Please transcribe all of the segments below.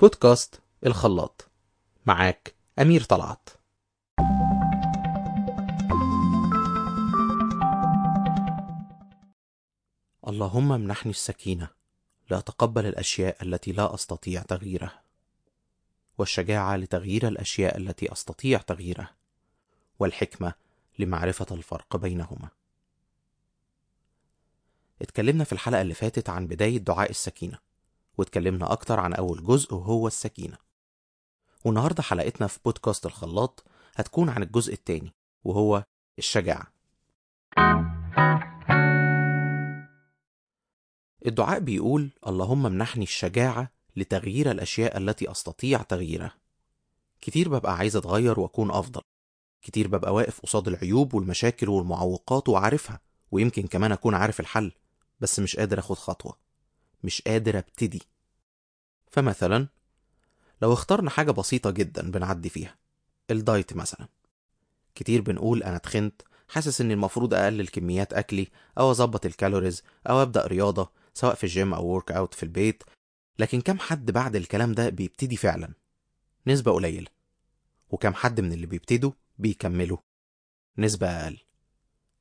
بودكاست الخلاط. معاك أمير طلعت. اللهم امنحني السكينة. لأتقبل الأشياء التي لا أستطيع تغييرها. والشجاعة لتغيير الأشياء التي أستطيع تغييرها. والحكمة لمعرفة الفرق بينهما. اتكلمنا في الحلقة اللي فاتت عن بداية دعاء السكينة. واتكلمنا أكتر عن أول جزء وهو السكينة. والنهاردة حلقتنا في بودكاست الخلاط هتكون عن الجزء التاني وهو الشجاعة. الدعاء بيقول اللهم امنحني الشجاعة لتغيير الأشياء التي أستطيع تغييرها. كتير ببقى عايز أتغير وأكون أفضل. كتير ببقى واقف قصاد العيوب والمشاكل والمعوقات وعارفها ويمكن كمان أكون عارف الحل بس مش قادر أخد خطوة. مش قادر أبتدي. فمثلا لو اخترنا حاجة بسيطة جدا بنعدي فيها ال diet مثلا. كتير بنقول أنا تخنت حاسس إني المفروض أقلل كميات أكلي أو أظبط ال calories أو أبدأ رياضة سواء في الجيم أو workout في البيت. لكن كم حد بعد الكلام ده بيبتدي فعلا؟ نسبة قليلة. وكم حد من اللي بيبتدوا بيكملوا؟ نسبة أقل.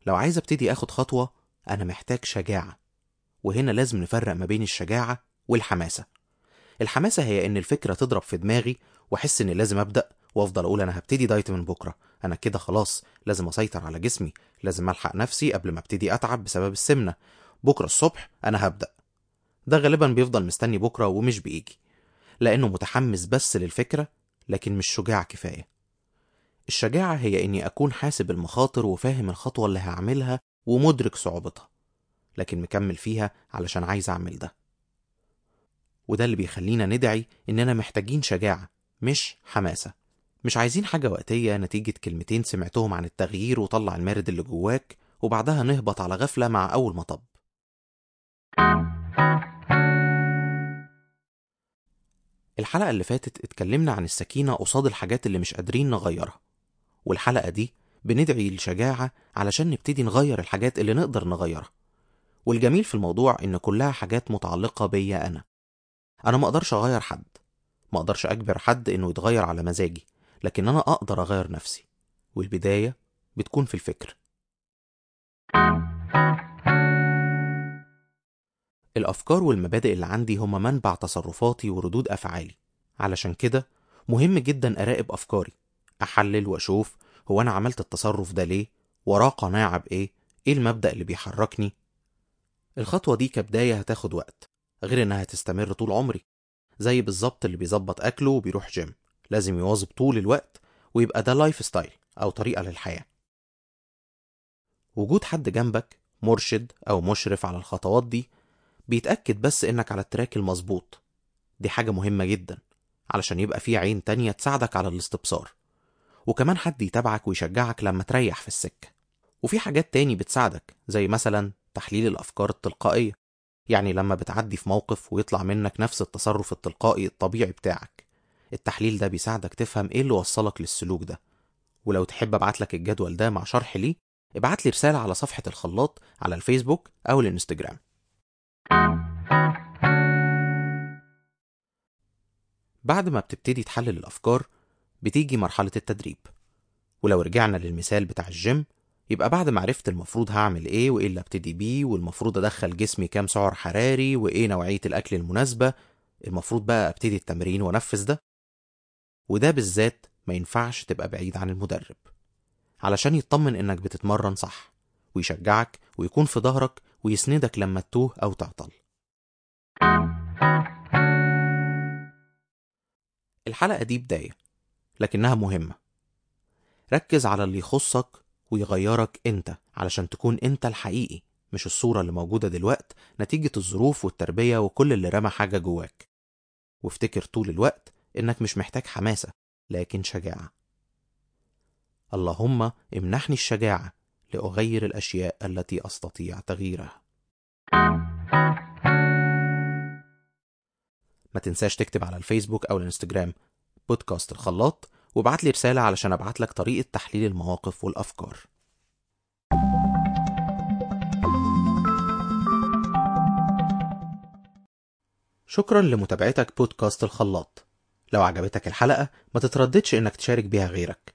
لو عايز أبتدي آخد خطوة أنا محتاج شجاعة. وهنا لازم نفرق ما بين الشجاعة والحماسة. الحماسة هي إن الفكرة تضرب في دماغي وأحس إني لازم أبدأ وأفضل أقول أنا هبتدي دايت من بكرة. أنا كده خلاص لازم أسيطر على جسمي لازم ألحق نفسي قبل ما أبتدي أتعب بسبب السمنة. بكرة الصبح أنا هبدأ. ده غالبا بيفضل مستني بكرة ومش بيجي. لأنه متحمس بس للفكرة لكن مش شجاع كفاية. الشجاعة هي إني أكون حاسب المخاطر وفاهم الخطوة اللي هعملها ومدرك صعوبتها لكن مكمل فيها علشان عايز أعمل ده. وده اللي بيخلينا ندعي إننا محتاجين شجاعة مش حماسة. مش عايزين حاجة وقتية نتيجة كلمتين سمعتهم عن التغيير وطلع المارد اللي جواك وبعدها نهبط على غفلة مع أول مطب. الحلقة اللي فاتت اتكلمنا عن السكينة قصاد الحاجات اللي مش قادرين نغيرها. والحلقة دي بندعي الشجاعة علشان نبتدي نغير الحاجات اللي نقدر نغيرها. والجميل في الموضوع إن كلها حاجات متعلقة بيا أنا. أنا ما أقدرش أغير حد. ما أقدرش أجبر حد إنه يتغير على مزاجي. لكن أنا أقدر أغير نفسي. والبداية بتكون في الفكر. الأفكار والمبادئ اللي عندي هما منبع تصرفاتي وردود أفعالي. علشان كده مهم جدا أراقب أفكاري. أحلل وأشوف هو أنا عملت التصرف ده ليه؟ وراه قناعة بإيه؟ إيه المبدأ اللي بيحركني؟ الخطوة دي كبداية هتاخد وقت. غير إنها هتستمر طول عمري. زي بالظبط اللي بيظبط أكله وبيروح جيم لازم يواظب طول الوقت ويبقى ده lifestyle أو طريقة للحياة. وجود حد جنبك مرشد أو مشرف على الخطوات دي بيتأكد بس إنك على التراك المظبوط. دي حاجة مهمة جدا علشان يبقى في عين تانية تساعدك على الاستبصار. وكمان حد يتابعك ويشجعك لما تريح في السكة. وفي حاجات تاني بتساعدك زي مثلا تحليل الأفكار التلقائية. يعني لما بتعدي في موقف ويطلع منك نفس التصرف التلقائي الطبيعي بتاعك. التحليل ده بيساعدك تفهم إيه اللي وصلك للسلوك ده. ولو تحب ابعتلك الجدول ده مع شرح ليه ابعت لي رسالة على صفحة الخلاط على الفيسبوك أو الإنستجرام. بعد ما بتبتدي تحلل الأفكار بتيجي مرحلة التدريب. ولو رجعنا للمثال بتاع الجيم يبقى بعد ما عرفت المفروض هعمل إيه وإيه اللي أبتدي بيه والمفروض أدخل جسمي كام سعر حراري وإيه نوعية الأكل المناسبة المفروض بقى أبتدي التمرين وأنفذ ده. وده بالذات ما ينفعش تبقى بعيد عن المدرب. علشان يطمن إنك بتتمرن صح ويشجعك ويكون في ظهرك ويسندك لما تتوه أو تعطل. الحلقة دي بداية لكنها مهمة. ركز على اللي يخصك ويغيرك انت علشان تكون انت الحقيقي مش الصورة اللي موجودة دلوقت نتيجة الظروف والتربية وكل اللي رمى حاجة جواك. وافتكر طول الوقت إنك مش محتاج حماسة لكن شجاعة. اللهم امنحني الشجاعة لأغير الأشياء التي أستطيع تغييرها. ما تنساش تكتب على الفيسبوك أو الإنستجرام بودكاست الخلاط وابعت لي رسالة علشان أبعت لك طريقة تحليل المواقف والأفكار. شكرا لمتابعتك بودكاست الخلاط. لو عجبتك الحلقة ما تترددش إنك تشارك بيها غيرك.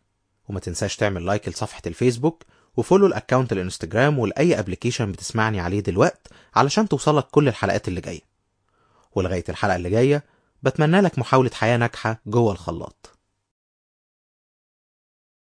وما تنساش تعمل like لصفحة الفيسبوك و follow ال account الإنستجرام ولأي application بتسمعني عليه دلوقت علشان توصلك كل الحلقات اللي جاية. ولغاية الحلقة اللي جاية بتمنى لك محاولة حياة ناجحة جوه الخلاط.